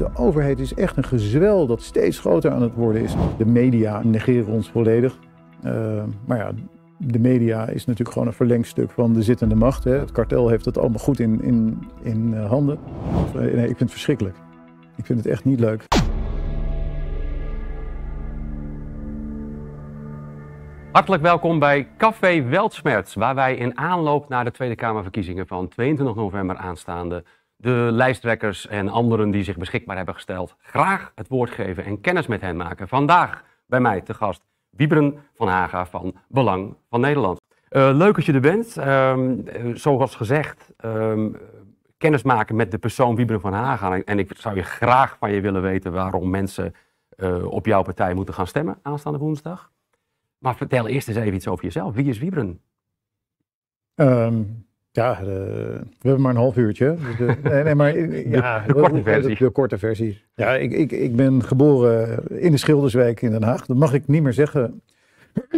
De overheid is echt een gezwel dat steeds groter aan het worden is. De media negeren ons volledig. Uh, maar ja, de media is natuurlijk gewoon een verlengstuk van de zittende macht. Hè. Het kartel heeft het allemaal goed in, in, in handen. nee, ik vind het verschrikkelijk. Ik vind het echt niet leuk. Hartelijk welkom bij Café Weltsmerts, waar wij in aanloop naar de Tweede Kamerverkiezingen van 22 november aanstaande de lijsttrekkers en anderen die zich beschikbaar hebben gesteld graag het woord geven en kennis met hen maken. Vandaag bij mij te gast Wieberen van Haga van Belang van Nederland. Uh, leuk dat je er bent. Uh, zoals gezegd, uh, kennis maken met de persoon Wieberen van Haga. En ik zou je graag van je willen weten waarom mensen uh, op jouw partij moeten gaan stemmen aanstaande woensdag. Maar vertel eerst eens even iets over jezelf. Wie is Wieberen? Um, ja, de, we hebben maar een half uurtje. Dus de, nee, nee, maar, ja, de, korte versie. De, korte versie. Ja, ik, ik, ik ben geboren in de Schilderswijk in Den Haag. Dat mag ik niet meer zeggen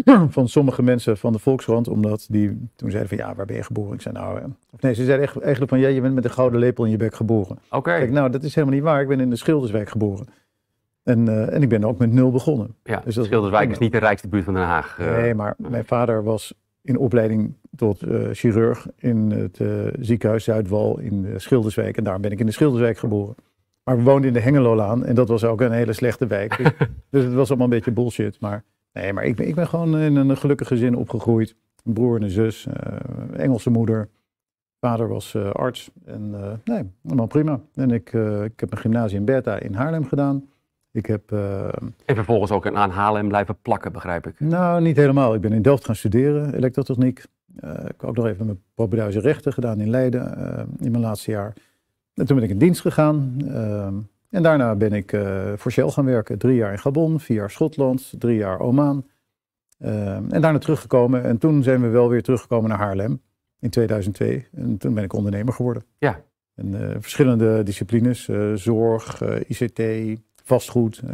van sommige mensen van de Volkskrant, omdat die toen zeiden van ja, waar ben je geboren? Ik zei nou, of nee, ze zeiden echt, eigenlijk van ja, je bent met een gouden lepel in je bek geboren. Oké. Okay. Nou, dat is helemaal niet waar. Ik ben in de Schilderswijk geboren. En, uh, en ik ben ook met nul begonnen. Ja, dus Schilderswijk is niet de rijkste buurt van Den Haag. Uh, nee, maar mijn vader was in opleiding tot uh, chirurg in het uh, ziekenhuis Zuidwal in Schilderswijk. En daar ben ik in de Schilderswijk geboren. Maar we woonden in de Hengelolaan en dat was ook een hele slechte wijk. Dus, dus het was allemaal een beetje bullshit. Maar nee, maar ik ben, ik ben gewoon in een gelukkig gezin opgegroeid. Een broer en een zus, uh, Engelse moeder. Vader was arts en nee, allemaal prima. En ik, ik heb een gymnasium in Bertha in Haarlem gedaan. Ik heb, uh, en vervolgens ook aan Haarlem blijven plakken, begrijp ik. Nou, niet helemaal. Ik ben in Delft gaan studeren, elektrotechniek. Uh, ik heb ook nog even mijn propeduize rechten gedaan in Leiden uh, in mijn laatste jaar. En toen ben ik in dienst gegaan. en daarna ben ik voor Shell gaan werken. Drie jaar in Gabon, vier jaar Schotland, drie jaar Oman. en daarna teruggekomen. En toen zijn we wel weer teruggekomen naar Haarlem in 2002. En toen ben ik ondernemer geworden. Ja. En verschillende disciplines, zorg, ICT, vastgoed. Uh,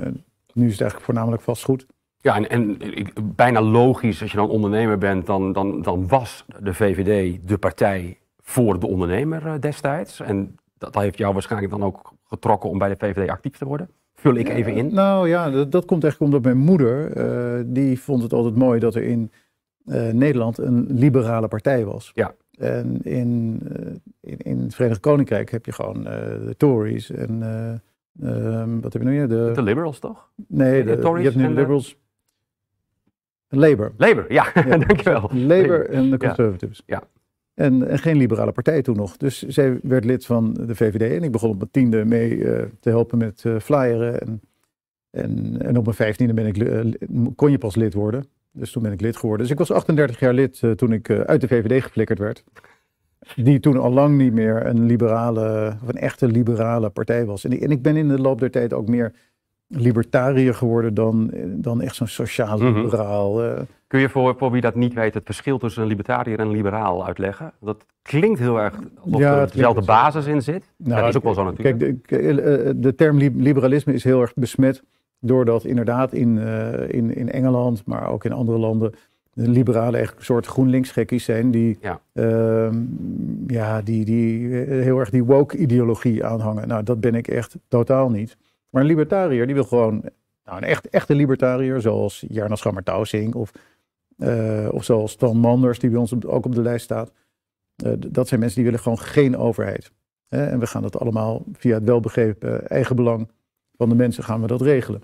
nu is het eigenlijk voornamelijk vastgoed. Ja, en, en bijna logisch, als je dan ondernemer bent, dan, dan, dan was de VVD de partij voor de ondernemer uh, destijds. En dat heeft jou waarschijnlijk dan ook getrokken om bij de VVD actief te worden. Vul ik even in. nou ja, dat, dat, komt eigenlijk omdat mijn moeder, uh, die vond het altijd mooi dat er in Nederland een liberale partij was. Ja. En in, in, in, het Verenigd Koninkrijk heb je gewoon de Tories en Um, wat heb je nu? De, de Liberals toch? Nee, de, de je hebt nu de Liberals. Labour. Labour, ja, ja dankjewel. Labour en de Conservatives. Ja. En, en, geen liberale partij toen nog. Dus zij werd lid van de VVD en ik begon op mijn tiende mee uh, te helpen met uh, flyeren. En, en, en, op mijn vijftiende ben ik, uh, kon je pas lid worden. Dus toen ben ik lid geworden. Dus ik was 38 jaar lid toen ik uit de VVD geflikkerd werd die toen al lang niet meer een liberale, of een echte liberale partij was. En ik, en ik ben in de loop der tijd ook meer libertariër geworden dan, dan echt zo'n sociaal-liberaal. Mhm. Uh. Kun je voor, voor wie dat niet weet het verschil tussen een libertariër en een liberaal uitleggen? Dat klinkt heel erg of ja, er dezelfde basis in zit. Nou, dat is ook wel zo natuurlijk. Kijk, de, eh, de term liberalisme is heel erg besmet doordat inderdaad in, uh, in, in Engeland, maar ook in andere landen de liberalen echt een soort GroenLinks-gekkies zijn die, ja. Uh, ja, die, die eh, heel erg die woke-ideologie aanhangen. Nou, dat ben ik echt totaal niet. Maar een libertariër, die wil gewoon, nou, een echt, echte libertariër, zoals Jarno Schammer-Tausing of, uh, of zoals Stan Manders, die bij ons ook op de lijst staat. Uh, dat zijn mensen die willen gewoon geen overheid. Hè? En we gaan dat allemaal via het welbegrepen eigen belang van de mensen gaan we dat regelen.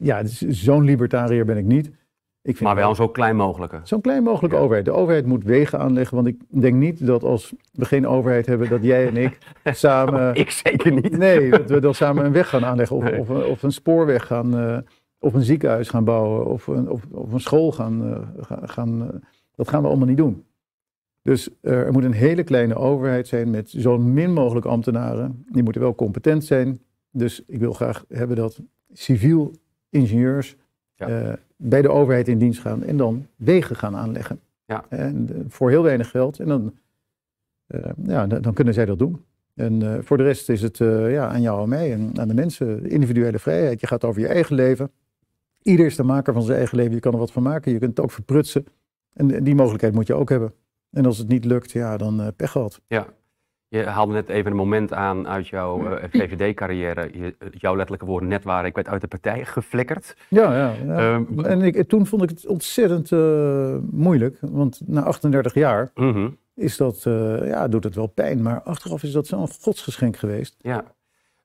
Ja, dus zo'n libertariër ben ik niet maar wel zo klein mogelijke. Zo'n klein mogelijke overheid. De overheid moet wegen aanleggen, want ik denk niet dat als we geen overheid hebben, dat jij en ik samen... ik zeker niet. Nee, dat we dan samen een weg gaan aanleggen of, of, of, een spoorweg gaan, uh, of een ziekenhuis gaan bouwen of een, of, of een school gaan... Uh, gaan uh, dat gaan we allemaal niet doen. Dus er moet een hele kleine overheid zijn met zo min mogelijk ambtenaren. Die moeten wel competent zijn. Dus ik wil graag hebben dat civiel ingenieurs ja bij de overheid in dienst gaan en dan wegen gaan aanleggen. Ja. En, uh, voor heel weinig geld. En dan, ja, dan kunnen zij dat doen. En uh, voor de rest is het ja, aan jou en mij en aan de mensen. Individuele vrijheid. Je gaat over je eigen leven. Ieder is de maker van zijn eigen leven. Je kan er wat van maken. Je kunt het ook verprutsen. En die mogelijkheid moet je ook hebben. En als het niet lukt, ja, dan pech gehad. Ja. Je haalde net even een moment aan uit jouw uh, VVD-carrière. jouw letterlijke woorden net waren, ik werd uit de partij geflikkerd. Ja, ja. ja. Ehm, en ik, toen vond ik het ontzettend moeilijk. Want na 38 jaar mhm. is dat, ja, doet het wel pijn. Maar achteraf is dat zo'n godsgeschenk geweest. Ja.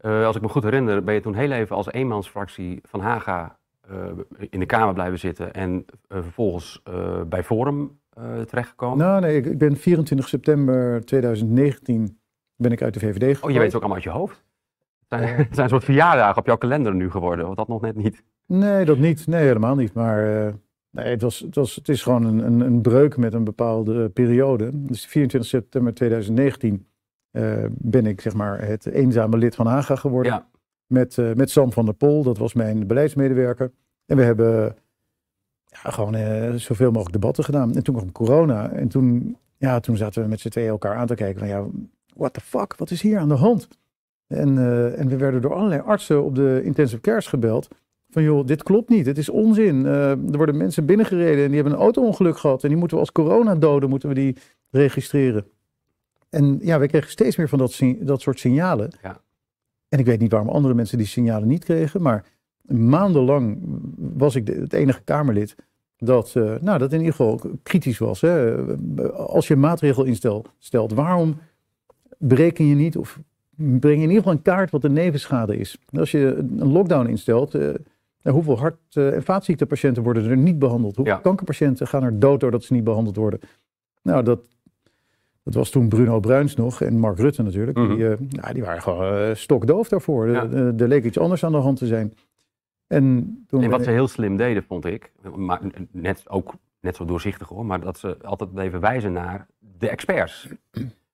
als ik me goed herinner, ben je toen heel even als eenmansfractie van Haga in de Kamer blijven zitten. En vervolgens bij Forum terechtgekomen? Nou, nee, ik, ik, ben 24 september 2019 ben ik uit de VVD gekomen. Oh, je weet het ook allemaal uit je hoofd? Het zijn, het zijn een soort verjaardagen op jouw kalender nu geworden, of dat nog net niet? Nee, dat niet. Nee, helemaal niet. Maar uh, nee, het, was, het, was, het is gewoon een, een, een breuk met een bepaalde periode. Dus 24 september 2019 uh, ben ik zeg maar het eenzame lid van Haga geworden. Ja. Met, uh, met Sam van der Pol, dat was mijn beleidsmedewerker. En we hebben ja, gewoon uh, zoveel mogelijk debatten gedaan. En toen kwam corona. En toen, ja, toen zaten we met z'n tweeën elkaar aan te kijken van ja, what the fuck, wat is hier aan de hand? En, uh, en we werden door allerlei artsen op de intensive cares gebeld. Van joh, dit klopt niet, het is onzin. Uh, er worden mensen binnengereden en die hebben een auto-ongeluk gehad. En die moeten we als coronadoden moeten we die registreren. En ja, we kregen steeds meer van dat, dat soort signalen. Ja. En ik weet niet waarom andere mensen die signalen niet kregen. Maar maandenlang was ik het enige Kamerlid dat, uh, nou, dat in ieder geval kritisch was. Hè. Als je een maatregel instelt, waarom bereken je niet of breng je in ieder geval een kaart wat de nevenschade is? Als je een lockdown instelt, uh, hoeveel hart- uh, en vaatziektepatiënten worden er niet behandeld? Hoeveel kankerpatiënten gaan er dood doordat ze niet behandeld worden? Nou, dat, dat was toen Bruno Bruins nog en Mark Rutte natuurlijk. die, mhm. nou, die waren gewoon stokdoof daarvoor. Er leek iets anders aan de hand te zijn. En, toen en wat ze heel slim deden, vond ik, maar net, ook net zo doorzichtig hoor, maar dat ze altijd bleven wijzen naar de experts.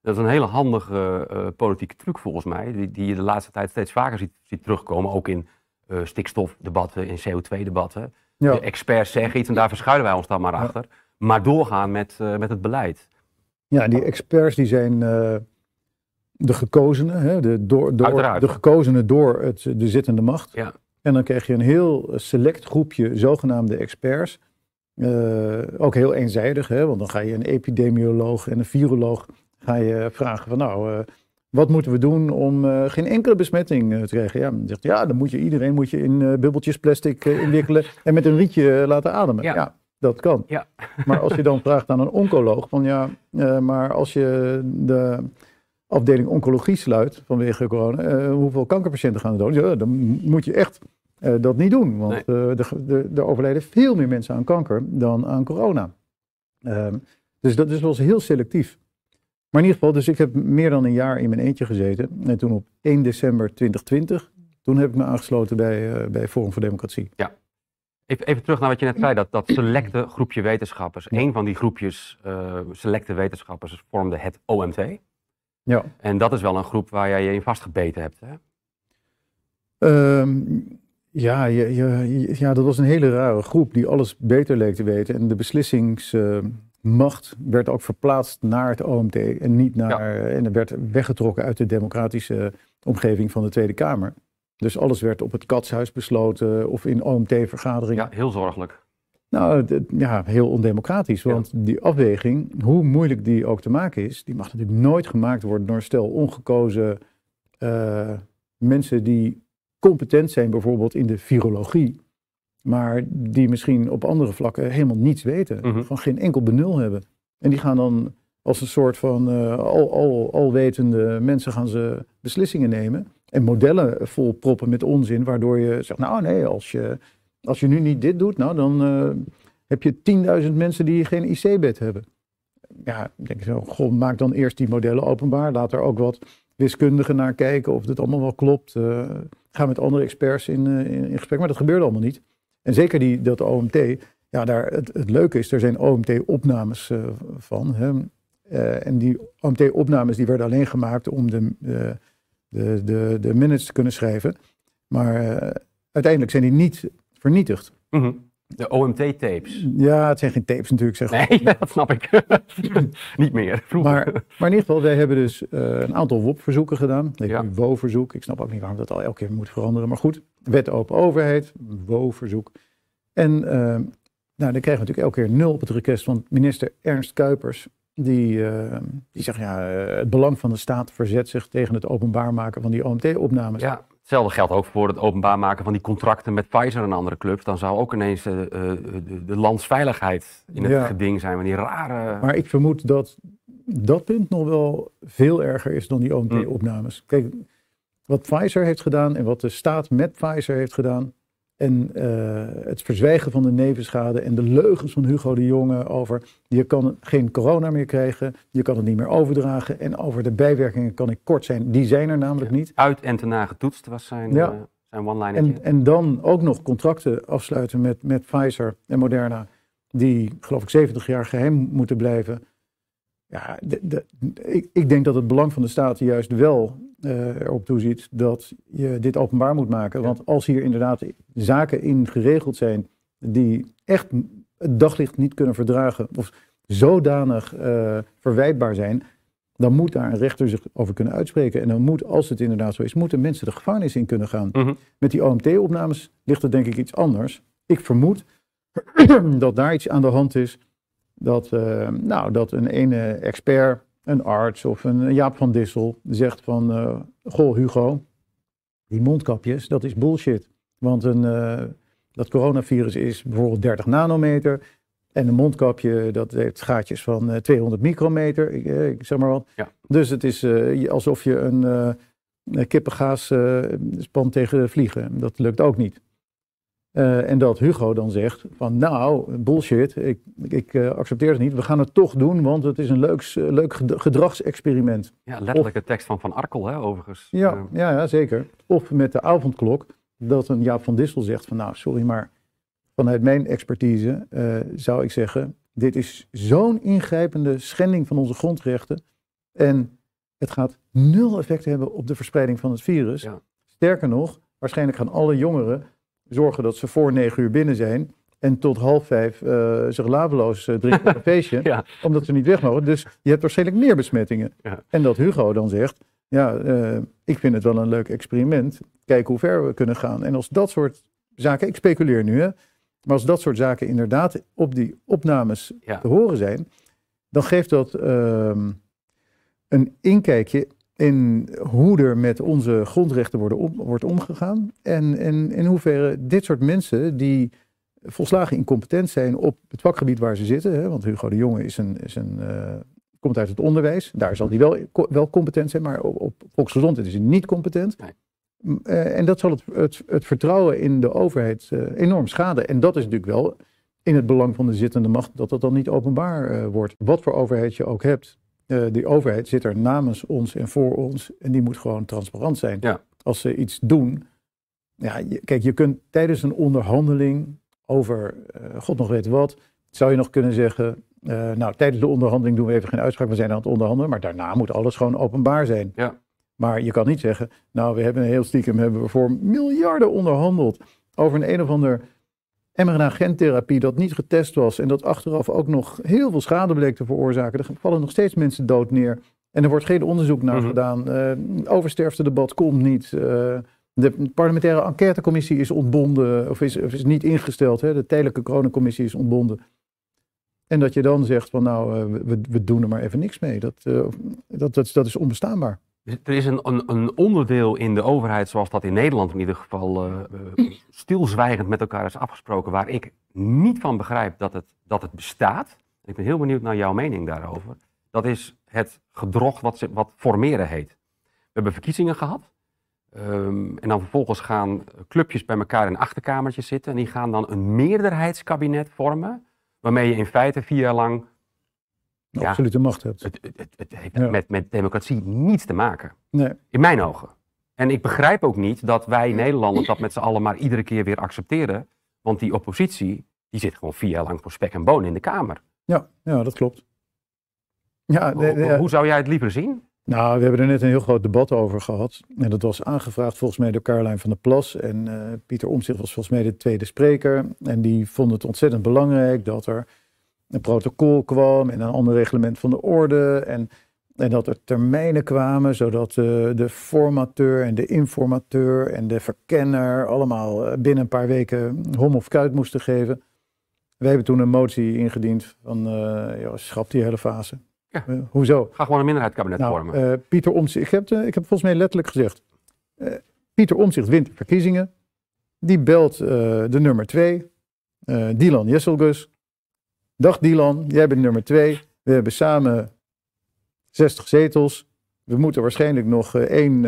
Dat is een hele handige uh, politieke truc volgens mij, die, die, je de laatste tijd steeds vaker ziet, ziet terugkomen, ook in uh, stikstofdebatten, in CO2-debatten. De experts zeggen iets en daar verschuilen wij ons dan maar achter. Maar doorgaan met, uh, met het beleid. Ja, die experts die zijn de gekozenen, hè, de, door, door, de gekozenen door het, de zittende macht. Ja. En dan krijg je een heel select groepje zogenaamde experts. Uh, ook heel eenzijdig, hè? want dan ga je een epidemioloog en een viroloog ga je vragen van nou, uh, wat moeten we doen om uh, geen enkele besmetting te krijgen? Ja, dan zegt ja, dan moet je iedereen moet je in bubbeltjes plastic inwikkelen en met een rietje laten ademen. Ja. ja dat kan. Ja. Maar als je dan vraagt aan een oncoloog van ja, maar als je de afdeling oncologie sluit vanwege corona, uh, hoeveel kankerpatiënten gaan er dood? Ja, dan moet je echt uh, dat niet doen. Want nee. uh, er overlijden veel meer mensen aan kanker dan aan corona. Ehm, dus dat is was heel selectief. Maar in ieder geval, dus ik heb meer dan een jaar in mijn eentje gezeten. En toen op 1 december 2020, toen heb ik me aangesloten bij, bij Forum voor Democratie. Ja. Even, even, terug naar wat je net zei, dat, dat selecte groepje wetenschappers. Ja. Een van die groepjes, selecte wetenschappers, vormde het OMT. Ja. En dat is wel een groep waar jij je in vastgebeten hebt, hè? Um, ja, je, je, ja, dat was een hele rare groep die alles beter leek te weten. En de beslissingsmacht werd ook verplaatst naar het OMT en niet naar. En er werd weggetrokken uit de democratische omgeving van de Tweede Kamer. Dus alles werd op het katshuis besloten of in OMT-vergaderingen. Ja, heel zorgelijk. Nou, ja, heel ondemocratisch. Want die afweging, hoe moeilijk die ook te maken is, die mag natuurlijk nooit gemaakt worden door een stel ongekozen uh, mensen die competent zijn, bijvoorbeeld in de virologie, maar die misschien op andere vlakken helemaal niets weten, mhm. van geen enkel benul hebben. En die gaan dan als een soort van uh, al, al, alwetende mensen gaan ze beslissingen nemen en modellen vol proppen met onzin, waardoor je zegt, nou nee, als je als je nu niet dit doet, nou, dan uh, heb je 10.000 mensen die geen IC-bed hebben. Ja, denk ik zo, goh, maak dan eerst die modellen openbaar. Laat er ook wat wiskundigen naar kijken of dit allemaal wel klopt. Uh, ga met andere experts in, uh, in, gesprek, maar dat gebeurde allemaal niet. En zeker die, dat OMT, ja, daar, het, het leuke is, er zijn OMT-opnames van. En die OMT-opnames die werden alleen gemaakt om de, de, de, de minutes te kunnen schrijven. Maar uiteindelijk zijn die niet vernietigd. Mhm. De OMT-tapes. Ja, het zijn geen tapes natuurlijk. Zeg. Nee, dat snap ik. Niet meer. Maar, maar, in ieder geval, wij hebben dus uh, een aantal WOP-verzoeken gedaan. Ja. WO-verzoek. Ik snap ook niet waarom dat al elke keer moet veranderen. Maar goed, wet open overheid, WO-verzoek. En uh, nou, dan krijgen we natuurlijk elke keer nul op het request van minister Ernst Kuipers. die, die zeggen ja, het belang van de staat verzet zich tegen het openbaar maken van die OMT-opnames. Ja, hetzelfde geldt ook voor het openbaar maken van die contracten met Pfizer en andere clubs. Dan zou ook ineens de, de, de landsveiligheid in het geding zijn, die rare... Maar ik vermoed dat dat punt nog wel veel erger is dan die OMT-opnames. Kijk, wat Pfizer heeft gedaan en wat de staat met Pfizer heeft gedaan. En uh, het verzwijgen van de nevenschade en de leugens van Hugo de Jonge over je kan geen corona meer krijgen, je kan het niet meer overdragen en over de bijwerkingen kan ik kort zijn. Die zijn er namelijk niet. Uit en te na getoetst was zijn, ja. uh, zijn one-liner. En, en dan ook nog contracten afsluiten met, met Pfizer en Moderna, die geloof ik 70 jaar geheim moeten blijven. Ja, de, de, ik, ik, denk dat het belang van de staat juist wel uh, erop toeziet dat je dit openbaar moet maken. Want als hier inderdaad zaken in geregeld zijn die echt het daglicht niet kunnen verdragen of zodanig uh, verwijtbaar zijn, dan moet daar een rechter zich over kunnen uitspreken. En dan moet, als het inderdaad zo is, moeten mensen de gevangenis in kunnen gaan. Mhm. Met die OMT-opnames ligt het denk ik iets anders. Ik vermoed dat daar iets aan de hand is dat, uh, nou, dat een ene expert, een arts of een Jaap van Dissel zegt van, uh, goh Hugo, die mondkapjes, dat is bullshit. Want een, uh, dat coronavirus is bijvoorbeeld 30 nanometer en een mondkapje dat heeft gaatjes van 200 micrometer, ik, ik, zeg maar wat. Ja. Dus het is alsof je een kippengaas spant tegen vliegen. Dat lukt ook niet. Uh, en dat Hugo dan zegt van nou, bullshit, ik, ik uh, accepteer het niet. We gaan het toch doen, want het is een leuk, uh, leuk gedragsexperiment. Ja, letterlijk de tekst van Van Arkel, hè, overigens. Ja, ja, ja, zeker. Of met de avondklok, dat een Jaap van Dissel zegt van nou, sorry, maar vanuit mijn expertise zou ik zeggen, dit is zo'n ingrijpende schending van onze grondrechten. En het gaat nul effect hebben op de verspreiding van het virus. Ja. Sterker nog, waarschijnlijk gaan alle jongeren zorgen dat ze voor negen uur binnen zijn. En tot half vijf uh, zich laveloos uh, drinken op een feestje. Omdat ze niet weg mogen. Dus je hebt waarschijnlijk meer besmettingen. Ja. En dat Hugo dan zegt. Ja, uh, ik vind het wel een leuk experiment. Kijken hoe ver we kunnen gaan. En als dat soort zaken, ik speculeer nu hè. Maar als dat soort zaken inderdaad op die opnames ja. te horen zijn. Dan geeft dat ehm, een inkijkje in hoe er met onze grondrechten worden om, wordt omgegaan. En, en in hoeverre dit soort mensen die volslagen incompetent zijn op het vakgebied waar ze zitten. Hè, want Hugo de Jonge is een, is een, uh, komt uit het onderwijs. Daar zal hij wel, wel competent zijn, maar op, op volksgezondheid is hij niet competent. Nee. Uh, en dat zal het, het, het, vertrouwen in de overheid uh, enorm schaden. En dat is natuurlijk wel in het belang van de zittende macht dat dat dan niet openbaar wordt. Wat voor overheid je ook hebt, uh, die overheid zit er namens ons en voor ons en die moet gewoon transparant zijn. Ja. Als ze iets doen, ja, kijk, je kunt tijdens een onderhandeling over, uh, god nog weet wat, zou je nog kunnen zeggen, uh, nou, tijdens de onderhandeling doen we even geen uitspraak, we zijn aan het onderhandelen, maar daarna moet alles gewoon openbaar zijn. Ja. Maar je kan niet zeggen, nou, we hebben een heel stiekem, hebben we voor miljarden onderhandeld over een een of ander mRNA-gentherapie dat niet getest was en dat achteraf ook nog heel veel schade bleek te veroorzaken. Er vallen nog steeds mensen dood neer. En er wordt geen onderzoek naar mhm. gedaan. Uh, oversterfte debat komt niet. Uh, de parlementaire enquêtecommissie is ontbonden, of is, of is niet ingesteld. Hè? De tijdelijke coronacommissie is ontbonden. En dat je dan zegt van nou, uh, we, we, doen er maar even niks mee. Dat, dat, dat, dat is onbestaanbaar. Er is een, een, onderdeel in de overheid, zoals dat in Nederland in ieder geval uh, stilzwijgend met elkaar is afgesproken, waar ik niet van begrijp dat het, dat het bestaat. Ik ben heel benieuwd naar jouw mening daarover. Dat is het gedrog wat, wat formeren heet. We hebben verkiezingen gehad. Um, en dan vervolgens gaan clubjes bij elkaar in achterkamertjes zitten. En die gaan dan een meerderheidskabinet vormen. Waarmee je in feite vier jaar lang ja, absolute macht hebt. Het, het, het heeft met, met democratie niets te maken. Nee. In mijn ogen. En ik begrijp ook niet dat wij Nederlanders dat met z'n allen maar iedere keer weer accepteren. Want die oppositie, die zit gewoon vier jaar lang voor spek en bonen in de Kamer. Ja, ja dat klopt. Ja, hoe, zou jij het liever zien? Nou, we hebben er net een heel groot debat over gehad. En dat was aangevraagd volgens mij door Caroline van der Plas. En uh, Pieter Omtzigt was volgens mij de tweede spreker. En die vonden het ontzettend belangrijk dat er een protocol kwam en een ander reglement van de orde. En, en dat er termijnen kwamen, zodat uh, de formateur en de informateur en de verkenner allemaal eh, binnen een paar weken hom of kuit moesten geven. Wij hebben toen een motie ingediend van, uh, joh, schrap die hele fase. Ja. hoezo? Ga gewoon een minderheidskabinet nou, vormen. Pieter Omtzigt, ik heb, ik heb volgens mij letterlijk gezegd, Pieter Omtzigt wint de verkiezingen. Die belt de nummer twee, Dylan Jesselgus. Dag Dylan, jij bent nummer twee. We hebben samen 60 zetels. We moeten waarschijnlijk nog één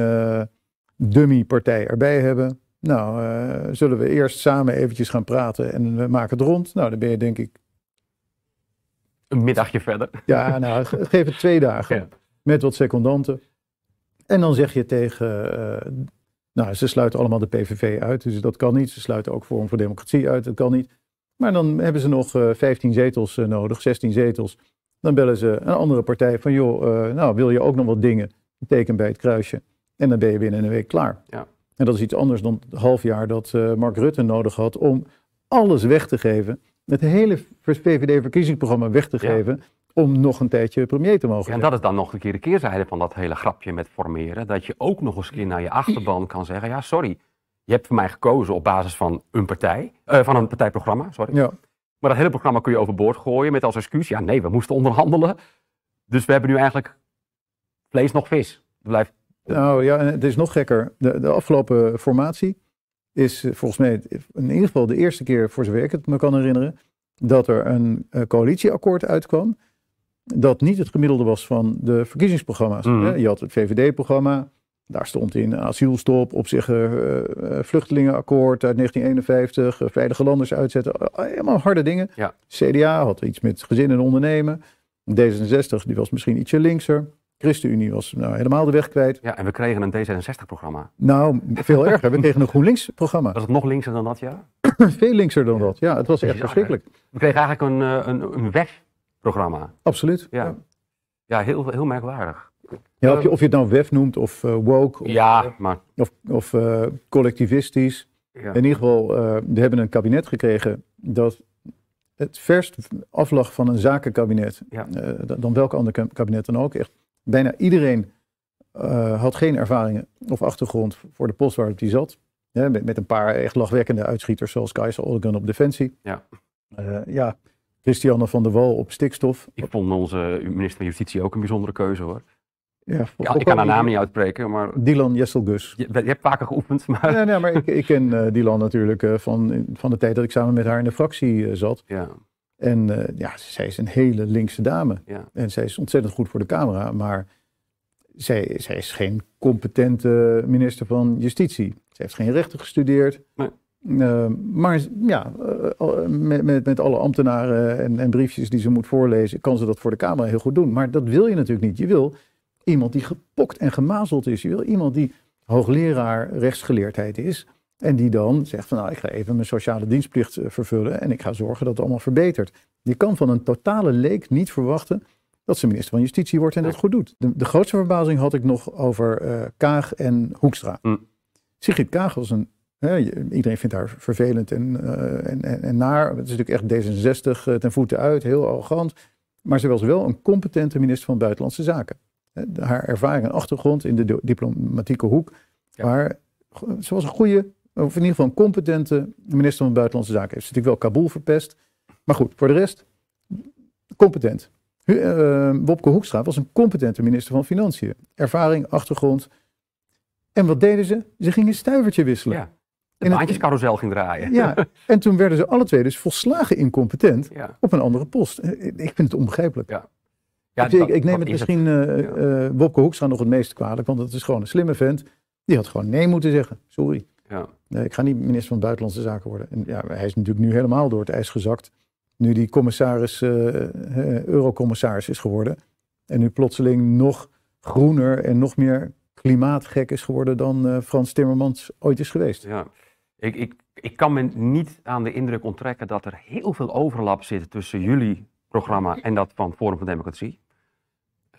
dummy-partij erbij hebben. Nou, uh, zullen we eerst samen eventjes gaan praten en we maken het rond. Nou, dan ben je denk ik... Een middagje verder. Ja, nou, geef het twee dagen. Met wat secondanten. En dan zeg je tegen... Uh, nou, ze sluiten allemaal de PVV uit, dus dat kan niet. Ze sluiten ook Forum voor Democratie uit, dat kan niet. Maar dan hebben ze nog uh, 15 zetels nodig, 16 zetels. Dan bellen ze een andere partij van, joh, nou, wil je ook nog wat dingen? Teken bij het kruisje. En dan ben je binnen een week klaar. Ja. En dat is iets anders dan het half jaar dat Mark Rutte nodig had om alles weg te geven. Het hele VVD-verkiezingsprogramma weg te geven. Om nog een tijdje premier te mogen ja, En dat is dan nog een keer de keerzijde van dat hele grapje met formeren. Dat je ook nog eens een keer naar je achterban kan zeggen: ja, sorry. Je hebt voor mij gekozen op basis van een partij, uh, van een partijprogramma, sorry. Ja. Maar dat hele programma kun je overboord gooien met als excuus: ja, nee, we moesten onderhandelen. Dus we hebben nu eigenlijk vlees nog vis. Blijft nou ja, het is nog gekker. De, de afgelopen formatie is eh, volgens mij in ieder geval de eerste keer, voor zover ik het me kan herinneren, dat er een, een coalitieakkoord uitkwam. Dat niet het gemiddelde was van de verkiezingsprogramma's. Mhm. Je had het VVD-programma, daar stond in asielstop, op zich uh, vluchtelingenakkoord uit 1951, veilige landers uitzetten, helemaal harde dingen. Ja. CDA had iets met gezin en ondernemen. D66 die was misschien ietsje linkser. ChristenUnie was nou helemaal de weg kwijt. Ja, en we kregen een D66-programma. Nou, veel erger. We kregen een GroenLinks-programma. Was het nog linkser dan dat, ja? veel linkser dan dat, ja. Het was echt verschrikkelijk. We kregen eigenlijk een, een, een WEF-programma. Absoluut. Ja, ja heel, heel merkwaardig. Ja, of, je, of je het nou WEF noemt of uh, woke. Of, ja, maar... Of, of uh, collectivistisch. Ja. In ieder geval, uh, we hebben een kabinet gekregen dat het verst aflag van een zakenkabinet. Ja. dan welk ander kabinet dan ook. Echt bijna iedereen uh, had geen ervaringen of achtergrond voor de post waar hij zat. Ja, met, met, een paar echt lachwekkende uitschieters zoals Kajsa Olgan op Defensie. Ja. Uh, ja, Christiane van der Wal op stikstof. Ik vond onze minister van Justitie ook een bijzondere keuze hoor. Ja, ja ik kan haar naam niet uitspreken, maar... Dylan Jesselgus. Je, je, hebt vaker geoefend, maar... Ja, nee, maar ik, ik ken uh, Dylan natuurlijk uh, van, van de tijd dat ik samen met haar in de fractie uh, zat. Ja. En ja, zij is een hele linkse dame. Ja. En zij is ontzettend goed voor de camera, maar zij, zij is geen competente minister van Justitie. Ze heeft geen rechten gestudeerd. Nee. Uh, maar ja, uh, met, met, met alle ambtenaren en, en, briefjes die ze moet voorlezen, kan ze dat voor de Kamer heel goed doen. Maar dat wil je natuurlijk niet. Je wil iemand die gepokt en gemazeld is. Je wil iemand die hoogleraar rechtsgeleerdheid is. En die dan zegt van nou, ik ga even mijn sociale dienstplicht vervullen en ik ga zorgen dat het allemaal verbetert. Je kan van een totale leek niet verwachten dat ze minister van Justitie wordt en dat goed doet. De, de grootste verbazing had ik nog over uh, Kaag en Hoekstra. Mm. Sigrid Kaag was een, hè, iedereen vindt haar vervelend en, uh, en, en, en, naar. Het is natuurlijk echt D66 uh, ten voeten uit, heel arrogant. Maar ze was wel een competente minister van Buitenlandse Zaken. Haar ervaring en achtergrond in de diplomatieke hoek. Ja. Maar ze was een goede, of in ieder geval een competente minister van Buitenlandse Zaken. Heeft ze natuurlijk wel Kabul verpest. Maar goed, voor de rest, competent. Uh, Wopke Hoekstra was een competente minister van Financiën. Ervaring, achtergrond. En wat deden ze? Ze gingen een stuivertje wisselen. Ja. De baantjescarousel ging draaien. Ja, en toen werden ze alle twee dus volslagen incompetent ja. op een andere post. Ik vind het onbegrijpelijk. Ja. Ja, ik, dat, ik neem het misschien het. Uh, uh, Wopke Hoekstra nog het meest kwalijk, want het is gewoon een slimme vent. Die had gewoon nee moeten zeggen. Sorry. Ja. Nee, ik ga niet minister van Buitenlandse Zaken worden. En ja, hij is natuurlijk nu helemaal door het ijs gezakt nu die commissaris, uh, eurocommissaris is geworden. En nu plotseling nog groener en nog meer klimaatgek is geworden dan uh, Frans Timmermans ooit is geweest. Ja, ik, ik, ik kan me niet aan de indruk onttrekken dat er heel veel overlap zit tussen jullie programma en dat van Forum voor Democratie.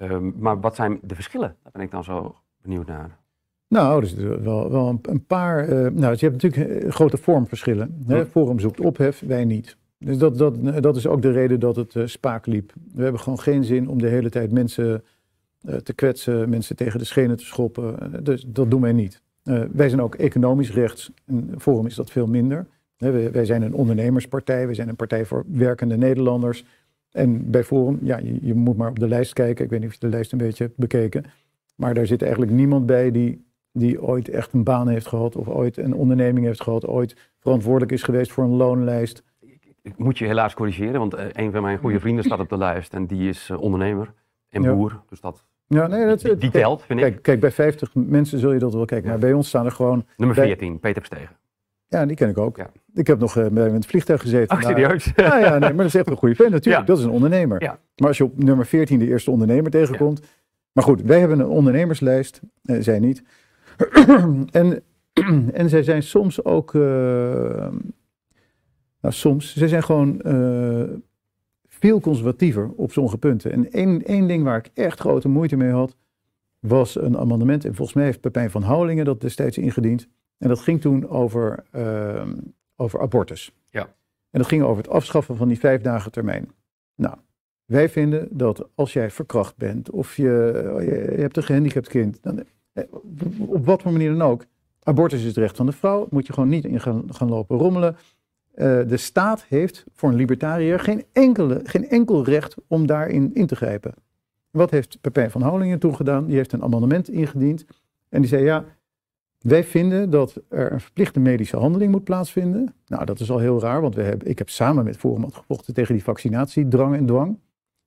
Um, maar wat zijn de verschillen? Daar ben ik dan zo benieuwd naar. Nou, er zitten wel, wel een, paar. Uh, nou, je hebt natuurlijk grote vormverschillen. Hè? Forum zoekt ophef, wij niet. Dus dat, dat, dat is ook de reden dat het uh, spaak liep. We hebben gewoon geen zin om de hele tijd mensen uh, te kwetsen, mensen tegen de schenen te schoppen. Dus dat doen wij niet. wij zijn ook economisch rechts. In Forum is dat veel minder. wij, wij, zijn een ondernemerspartij. Wij zijn een partij voor werkende Nederlanders. En bij Forum, ja, je, je, moet maar op de lijst kijken. Ik weet niet of je de lijst een beetje hebt bekeken. Maar daar zit eigenlijk niemand bij die, die ooit echt een baan heeft gehad. Of ooit een onderneming heeft gehad. Ooit verantwoordelijk is geweest voor een loonlijst. Ik moet je helaas corrigeren, want uh, een van mijn goede vrienden staat op de lijst. En die is uh, ondernemer en boer. Dus dat, ja, nee, dat die, die telt, vind kijk, ik. Kijk, bij 50 mensen zul je dat wel kijken. Maar bij ons staan er gewoon... Nummer 14, Peter Verstegen. Ja, die ken ik ook. Ja. Ik heb nog uh, bij het vliegtuig gezeten. Ach, serieus? Ja, ja nee, maar dat is echt een goede vent natuurlijk. Dat is een ondernemer. Ja. Maar als je op nummer 14 de eerste ondernemer tegenkomt. Maar goed, wij hebben een ondernemerslijst. Uh, zij niet. en, en zij zijn soms ook. Uh, nou, soms. Zij zijn gewoon veel conservatiever op sommige punten. En één, één ding waar ik echt grote moeite mee had. was een amendement. En volgens mij heeft Pepijn van Houwelingen dat destijds ingediend. En dat ging toen over, uh, over abortus. Ja. En dat ging over het afschaffen van die vijf dagen termijn. Nou, wij vinden dat als jij verkracht bent of je, je hebt een gehandicapt kind, dan, eh, op wat voor manier dan ook, abortus is het recht van de vrouw, moet je gewoon niet in gaan, gaan lopen rommelen. Uh, de staat heeft voor een libertariër geen, enkele, geen enkel recht om daarin in te grijpen. Wat heeft Pepijn van Houwelingen toen gedaan? Die heeft een amendement ingediend en die zei ja, wij vinden dat er een verplichte medische handeling moet plaatsvinden. Nou, dat is al heel raar, want we hebben, ik heb samen met Forum gevochten tegen die vaccinatiedrang en dwang.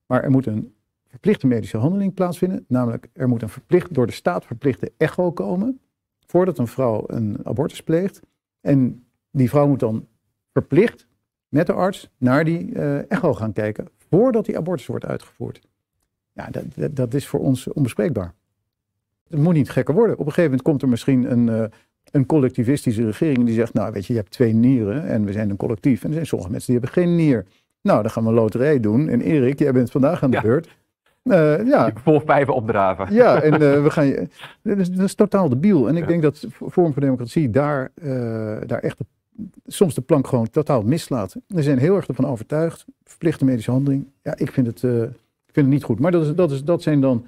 Maar er moet een verplichte medische handeling plaatsvinden. Namelijk, er moet een verplicht, door de staat verplichte echo komen. Voordat een vrouw een abortus pleegt. En die vrouw moet dan verplicht met de arts naar die uh, echo gaan kijken. Voordat die abortus wordt uitgevoerd. Ja, dat, dat, dat is voor ons onbespreekbaar. Het moet niet gekker worden. Op een gegeven moment komt er misschien een, uh, een collectivistische regering die zegt, nou weet je, je hebt twee nieren en we zijn een collectief. En er zijn sommige mensen die hebben geen nier. Nou, dan gaan we een loterij doen. En Erik, jij bent vandaag aan de beurt. Uh, ja. Volpijpen opdraven. Ja, en uh, we gaan je. Dat is, dat is totaal debiel. En ik denk dat Vorm voor Democratie daar, uh, daar echt de, soms de plank gewoon totaal mislaat. We zijn heel erg ervan overtuigd. Verplichte medische handeling. Ja, ik vind het, ik vind het niet goed. Maar dat, is, dat, is, dat zijn dan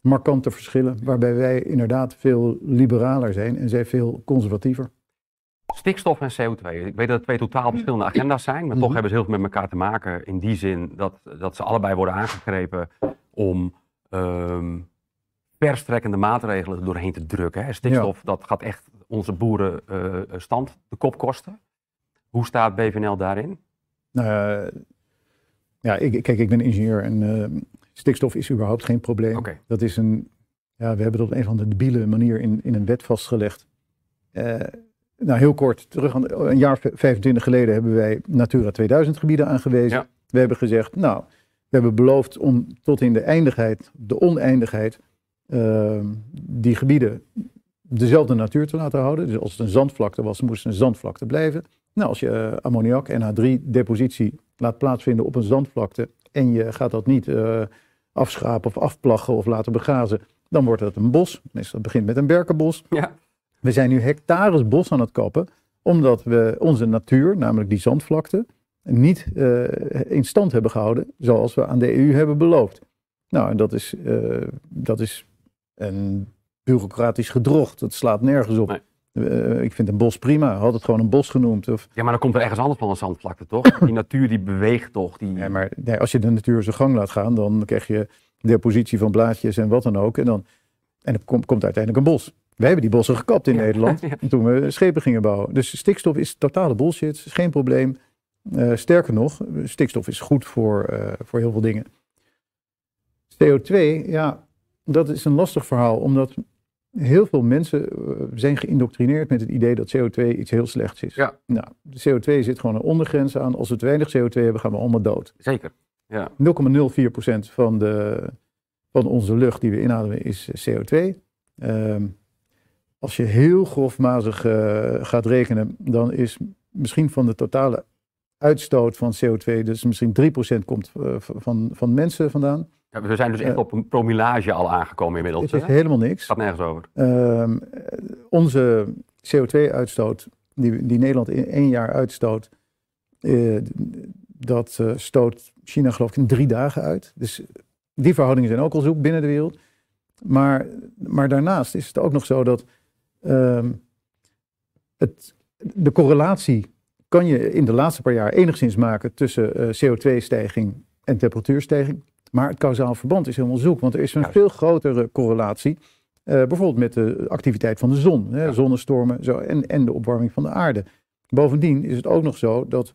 markante verschillen, waarbij wij inderdaad veel liberaler zijn en zij veel conservatiever. Stikstof en CO2. Ik weet dat het twee totaal verschillende agenda's zijn, maar toch mhm. hebben ze heel veel met elkaar te maken in die zin dat, dat ze allebei worden aangegrepen om um, verstrekkende maatregelen doorheen te drukken. Hè. Stikstof, dat gaat echt onze boerenstand uh, de kop kosten. Hoe staat BVNL daarin? Uh, ja, ik, kijk, ik ben ingenieur en uh, Stikstof is überhaupt geen probleem. Dat is een, ja, we hebben dat op een of andere debiele manier in, in een wet vastgelegd. Uh, nou, heel kort, terug aan, een jaar 25 geleden hebben wij Natura 2000 gebieden aangewezen. We hebben gezegd, nou, we hebben beloofd om tot in de eindigheid, de oneindigheid, uh, die gebieden dezelfde natuur te laten houden. Dus als het een zandvlakte was, moest het een zandvlakte blijven. Nou, als je uh, ammoniak NH3-depositie laat plaatsvinden op een zandvlakte en je gaat dat niet uh, afschrapen of afplaggen of laten begrazen, dan wordt het een bos. Meestal begint met een berkenbos. Ja. We zijn nu hectares bos aan het kappen, omdat we onze natuur, namelijk die zandvlakte, niet uh, in stand hebben gehouden zoals we aan de EU hebben beloofd. Nou, en dat is, uh, dat is een bureaucratisch gedrocht. Dat slaat nergens op. Uh, ik vind een bos prima, had het gewoon een bos genoemd. Of... Ja, maar dan komt er ergens anders van een zandvlakte, toch? die natuur die beweegt toch? Die... Ja, maar nee, als je de natuur zijn gang laat gaan, dan krijg je depositie van blaadjes en wat dan ook. En dan, en dan komt, komt uiteindelijk een bos. Wij hebben die bossen gekapt in ja. Nederland ja. toen we schepen gingen bouwen. Dus stikstof is totale bullshit, is geen probleem. Uh, sterker nog, stikstof is goed voor, uh, voor heel veel dingen. CO2, ja, dat is een lastig verhaal, omdat heel veel mensen uh, zijn geïndoctrineerd met het idee dat CO2 iets heel slechts is. Ja. Nou, de CO2 zit gewoon een ondergrens aan. Als we te weinig CO2 hebben, gaan we allemaal dood. Zeker. Ja. 0,04% van, de, van onze lucht die we inademen is CO2. Um, als je heel grofmazig uh, gaat rekenen, dan is misschien van de totale uitstoot van CO2, dus misschien 3% komt uh, van, van mensen vandaan. Ja, we zijn dus echt uh, op een promillage al aangekomen inmiddels. Het is helemaal niks. Gaat nergens over. Ehm, onze CO2-uitstoot, die, die Nederland in één jaar uitstoot, dat stoot China geloof ik in drie dagen uit. Dus die verhoudingen zijn ook al zoek binnen de wereld. Maar, maar daarnaast is het ook nog zo dat um, het, de correlatie kan je in de laatste paar jaar enigszins maken tussen uh, CO2-stijging en temperatuurstijging. Maar het kausaal verband is helemaal zoek, want er is een veel grotere correlatie. bijvoorbeeld met de activiteit van de zon, hè, zonnestormen zo, en, en de opwarming van de aarde. Bovendien is het ook nog zo dat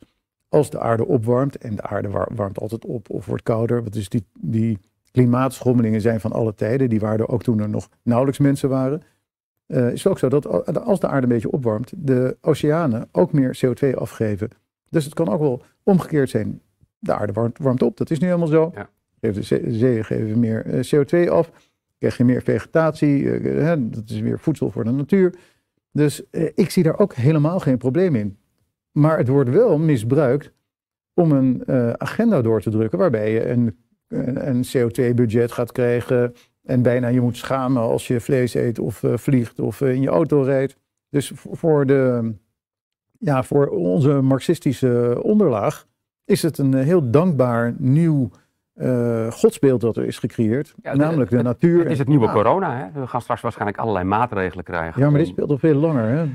als de aarde opwarmt, en de aarde warmt altijd op of wordt kouder, wat is die, die klimaatschommelingen zijn van alle tijden, die waren er ook toen er nog nauwelijks mensen waren. Uh, is het ook zo dat als de aarde een beetje opwarmt, de oceanen ook meer CO2 afgeven. Dus het kan ook wel omgekeerd zijn. De aarde warmt, warmt op, dat is nu helemaal zo. Ja. De zeeën geven meer eh, CO2 af, krijg je meer vegetatie, uh, dat is weer voedsel voor de natuur. Dus ik zie daar ook helemaal geen probleem in. Maar het wordt wel misbruikt om een agenda door te drukken waarbij je een, een CO2-budget gaat krijgen en bijna je moet schamen als je vlees eet of vliegt of in je auto rijdt. Dus voor, de, ja, voor onze marxistische onderlaag is het een eh, heel dankbaar nieuw uh, godsbeeld dat er is gecreëerd. namelijk de natuur. Het is het nieuwe corona. Hè? We gaan straks waarschijnlijk allerlei maatregelen krijgen. Ja, maar dit speelt al veel langer. Hè?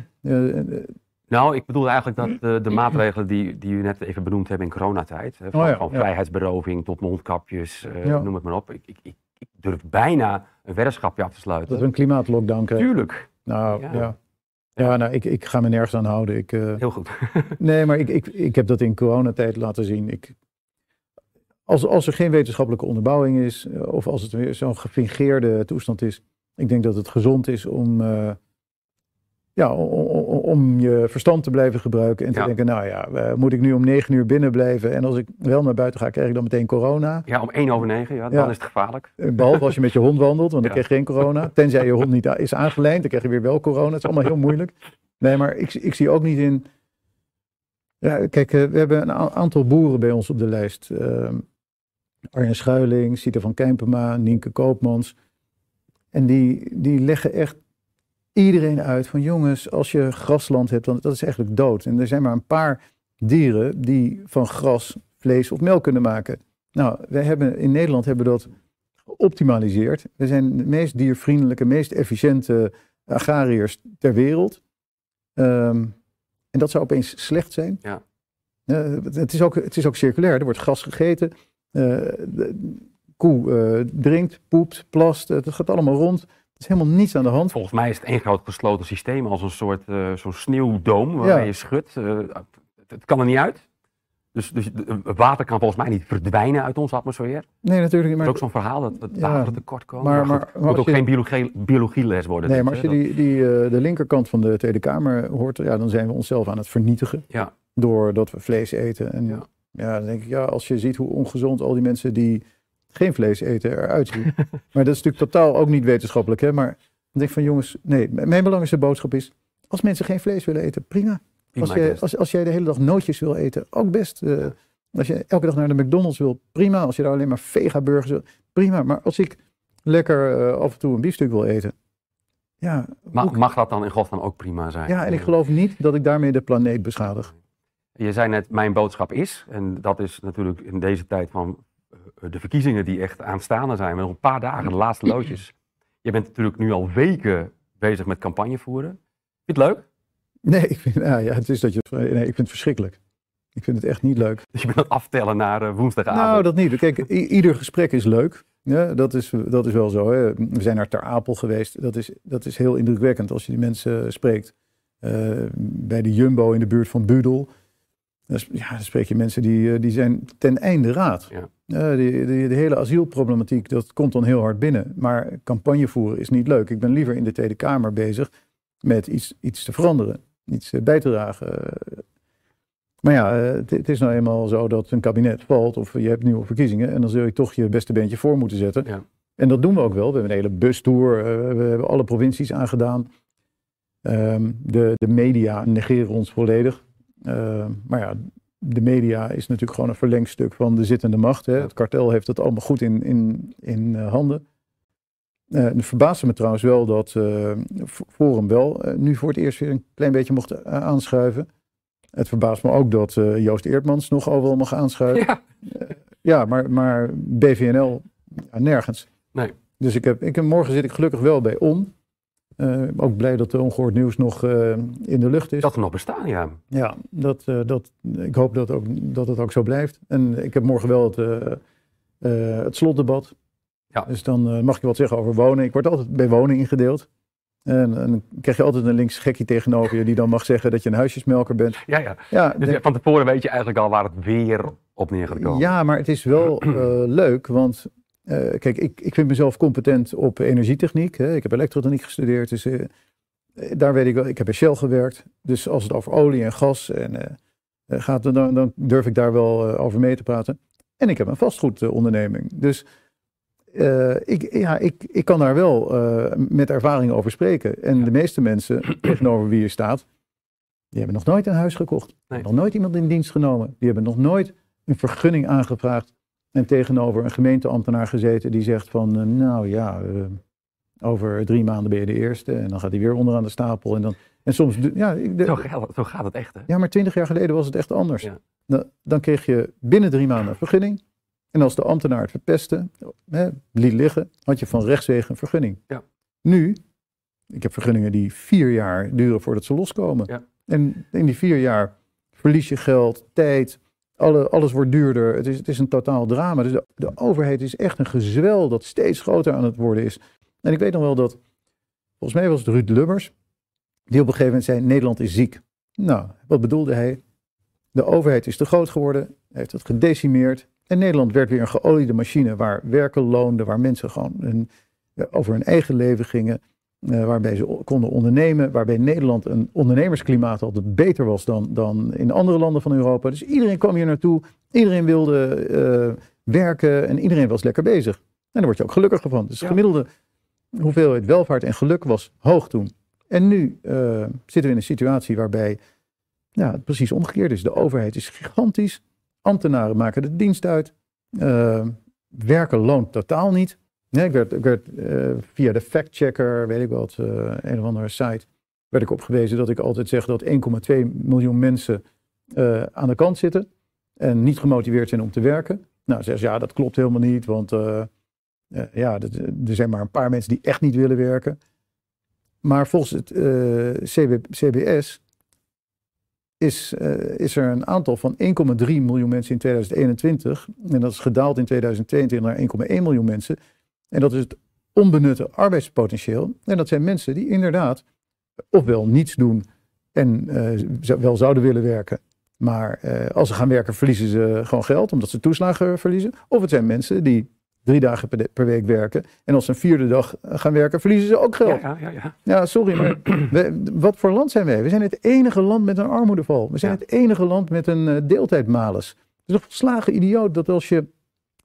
nou, ik bedoel eigenlijk dat de, de, maatregelen die, die u net even benoemd hebben in coronatijd. Van, oh ja, van vrijheidsberoving tot mondkapjes, noem het maar op. Ik, ik, ik durf bijna een weddenschapje af te sluiten. Dat we een klimaatlockdown krijgen. Tuurlijk. Nou ja. ja. nou, ik, ik ga me nergens aan houden. Ik, uh, Heel goed. nee, maar ik, ik, ik heb dat in coronatijd laten zien. Ik, als, als er geen wetenschappelijke onderbouwing is, eh, of als het weer zo'n gefingeerde toestand is, ik denk dat het gezond is om, uh, ja, om je verstand te blijven gebruiken en te denken, nou ja, uh, moet ik nu om negen uur binnen blijven en als ik wel naar buiten ga, krijg ik dan meteen corona? Ja, om één over negen, ja, dan is het gevaarlijk. Eh, behalve als je met je hond wandelt, want dan krijg je geen corona. Tenzij je hond niet is aangelijnd, dan krijg je weer wel corona. Het is allemaal heel moeilijk. Nee, maar ik, ik zie ook niet in... Ja, kijk, we hebben een aantal boeren bij ons op de lijst. Uh, Arjen Schuiling, Sita van Kijmpema, Nienke Koopmans. En die, die leggen echt iedereen uit van jongens, als je grasland hebt, dan dat is eigenlijk dood. En er zijn maar een paar dieren die van gras vlees of melk kunnen maken. Nou, wij hebben in Nederland hebben dat geoptimaliseerd. We zijn de meest diervriendelijke, meest efficiënte agrariërs ter wereld. Ehm, en dat zou opeens slecht zijn. Ja. Uh, het, is ook, het is ook circulair. Er wordt gras gegeten. Uh, de koe uh, drinkt, poept, plast. Het gaat allemaal rond is helemaal niets aan de hand. Volgens mij is het één groot gesloten systeem als een soort uh, zo'n sneeuwdoom waar je schudt. Het, kan er niet uit. Dus, dus water kan volgens mij niet verdwijnen uit onze atmosfeer. Nee, natuurlijk niet. Maar... Dat is ook zo'n verhaal dat het water tekort komt. Maar, maar, het moet ook geen biologie, biologieles worden. Nee, maar als je die, die, uh, de linkerkant van de Tweede Kamer hoort, ja, dan zijn we onszelf aan het vernietigen. Ja. Doordat we vlees eten. En ja. Ja, dan denk ik, ja, als je ziet hoe ongezond al die mensen die geen vlees eten eruit ziet. maar dat is natuurlijk totaal ook niet wetenschappelijk. Hè? Maar ik denk van jongens, nee, mijn belangrijkste boodschap is, als mensen geen vlees willen eten, prima. Als, je, als, als jij de hele dag nootjes wil eten, ook best. Uh, als je elke dag naar de McDonald's wil, prima. Als je daar alleen maar vega-burgers wil, prima. Maar als ik lekker uh, af en toe een biefstuk wil eten, ja, mag, mag dat dan in godsnaam ook prima zijn? Ja, en ik geloof niet dat ik daarmee de planeet beschadig. Je zei net, mijn boodschap is, en dat is natuurlijk in deze tijd van eh, de verkiezingen die echt aanstaande zijn, met nog een paar dagen, de laatste loodjes. Je bent natuurlijk nu al weken bezig met campagne voeren. Vind je het leuk? Nee, ik vind, ja, het is dat je, nee, ik vind het verschrikkelijk. Ik vind het echt niet leuk. Dus je bent aan het aftellen naar uh, woensdagavond? Nou, dat niet. Kijk, ieder gesprek is leuk. Ja, dat, is, dat is wel zo. Hè. We zijn naar Ter Apel geweest. Dat is, dat is heel indrukwekkend als je die mensen spreekt. Uh, bij de Jumbo in de buurt van Budel. Ja, dan spreek je mensen die, die zijn ten einde raad. Ja. Uh, die, die, de hele asielproblematiek, dat komt dan heel hard binnen. Maar campagne voeren is niet leuk. Ik ben liever in de Tweede Kamer bezig met iets, iets te veranderen, iets eh, bij te dragen. Maar ja, het is nou eenmaal zo dat een kabinet valt of je hebt nieuwe verkiezingen en dan zul je toch je beste beentje voor moeten zetten. Ja. En dat doen we ook wel. We hebben een hele bustour, we hebben alle provincies aangedaan. Um, de, de media negeren ons volledig. Ehm, maar ja, de media is natuurlijk gewoon een verlengstuk van de zittende macht. Hè. Het kartel heeft het allemaal goed in, in, in uh, handen. Uh, het verbaasde me trouwens wel dat uh, Forum wel nu voor het eerst weer een klein beetje mocht aanschuiven. Het verbaast me ook dat Joost Eertmans nog overal mag aanschuiven. Ja, ja maar, maar BVNL nergens. Nee. Dus ik heb, ik morgen zit ik gelukkig wel bij ON. Ook blij dat de ongehoord nieuws nog in de lucht is. Dat er nog bestaan, ja. Ja, dat, dat, ik hoop dat, ook, dat het ook zo blijft. En ik heb morgen wel het, het slotdebat. Ja. Dus dan mag je wat zeggen over wonen. Ik word altijd bij wonen ingedeeld. En, dan krijg je altijd een links gekkie tegenover je die dan mag zeggen dat je een huisjesmelker bent. Ja, ja. ja dus van tevoren weet je eigenlijk al waar het weer op neer gaat komen. Ja, maar het is wel uh, leuk, want uh, kijk, ik, ik vind mezelf competent op energietechniek. Hè. Ik heb elektrotechniek gestudeerd, dus uh, daar weet ik wel. Ik heb bij Shell gewerkt, dus als het over olie en gas en, gaat, dan, dan durf ik daar wel over mee te praten. En ik heb een vastgoedonderneming, dus ik, ja, ik, ik kan daar wel met ervaring over spreken. En de meeste mensen tegenover wie je staat, die hebben nog nooit een huis gekocht. Nee. Nog nooit iemand in dienst genomen. Die hebben nog nooit een vergunning aangevraagd. En tegenover een gemeenteambtenaar gezeten die zegt van, uh, nou ja, over drie maanden ben je de eerste. En dan gaat hij weer onderaan de stapel. En, dan, en soms, ja, de, zo, gaat, zo, gaat, het echt. Hè? Ja, maar twintig jaar geleden was het echt anders. Ja. Dan, dan kreeg je binnen drie maanden een vergunning. En als de ambtenaar het verpestte, hè, liet liggen, had je van rechtswege een vergunning. Ja. Nu, ik heb vergunningen die vier jaar duren voordat ze loskomen. Ja. En in die vier jaar verlies je geld, tijd, alle, alles wordt duurder. Het is, het is een totaal drama. Dus de, de, overheid is echt een gezwel dat steeds groter aan het worden is. En ik weet nog wel dat, volgens mij was het Ruud Lubbers, die op een gegeven moment zei, Nederland is ziek. Nou, wat bedoelde hij? De overheid is te groot geworden, heeft het gedecimeerd. En Nederland werd weer een geoliede machine waar werken loonde, waar mensen gewoon over hun eigen leven gingen, uh, waarbij ze konden ondernemen, waarbij Nederland een ondernemersklimaat altijd beter was dan, dan in andere landen van Europa. Dus iedereen kwam hier naartoe, iedereen wilde uh, werken en iedereen was lekker bezig. En daar word je ook gelukkiger van. Dus de gemiddelde hoeveelheid welvaart en geluk was hoog toen. En nu uh, zitten we in een situatie waarbij ja, het precies omgekeerd is. De overheid is gigantisch. Ambtenaren maken de dienst uit. Werken loont totaal niet. Ik werd, uh, via de factchecker, weet ik wat, uh, een of andere site, werd ik opgewezen dat ik altijd zeg dat 1,2 miljoen mensen aan de kant zitten en niet gemotiveerd zijn om te werken. Nou, zeggen ze ja, dat klopt helemaal niet, want ja, er zijn maar een paar mensen die echt niet willen werken. Maar volgens het CB, CBS is, is er een aantal van 1,3 miljoen mensen in 2021. En dat is gedaald in 2022 naar 1,1 miljoen mensen. En dat is het onbenutte arbeidspotentieel. En dat zijn mensen die inderdaad ofwel niets doen en uh, wel zouden willen werken. Maar uh, als ze gaan werken verliezen ze gewoon geld omdat ze toeslagen verliezen. Of het zijn mensen die drie dagen per, week werken. En als ze een vierde dag gaan werken, verliezen ze ook geld. Ja, ja, ja. ja sorry, maar wat voor land zijn wij? We zijn het enige land met een armoedeval. We zijn het enige land met een deeltijdmalus. Het is een volslagen idioot dat als je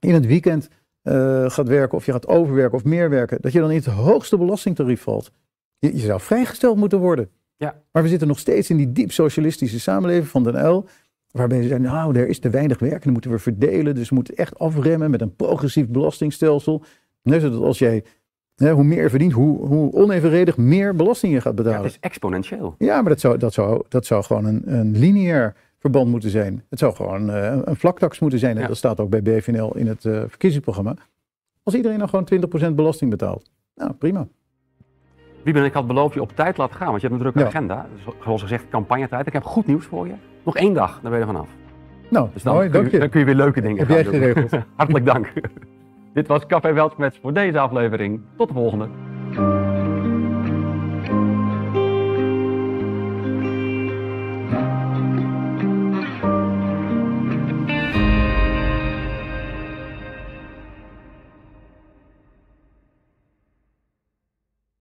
in het weekend uh, gaat werken of je gaat overwerken of meer werken, dat je dan in het hoogste belastingtarief valt. Je, je zou vrijgesteld moeten worden. Ja. Maar we zitten nog steeds in die diep socialistische samenleving van Den L. Waarbij ze zeggen, nou, er is te weinig werk en dan moeten we verdelen. Dus we moeten echt afremmen met een progressief belastingstelsel. Net zodat als jij, hè, hoe meer je verdient, hoe, hoe onevenredig meer belasting je gaat betalen. Ja, het is exponentieel. Ja, maar dat zou, dat zou, dat zou gewoon een, een lineair verband moeten zijn. Het zou gewoon uh, een vlaktax moeten zijn. En dat staat ook bij BVNL in het uh, verkiezingsprogramma. Als iedereen nou gewoon 20% belasting betaalt. Nou, prima. Wieben, ik had beloofd je op tijd laten gaan, want je hebt een drukke agenda. Zoals gezegd, campagnetijd. Ik heb goed nieuws voor je. Nog één dag, dan ben je er vanaf. Nou, dus dan, mooi, kun, je, dan kun je weer leuke dingen heb gaan jij geregeld. Hartelijk dank. Dit was Café Weltschmets voor deze aflevering. Tot de volgende.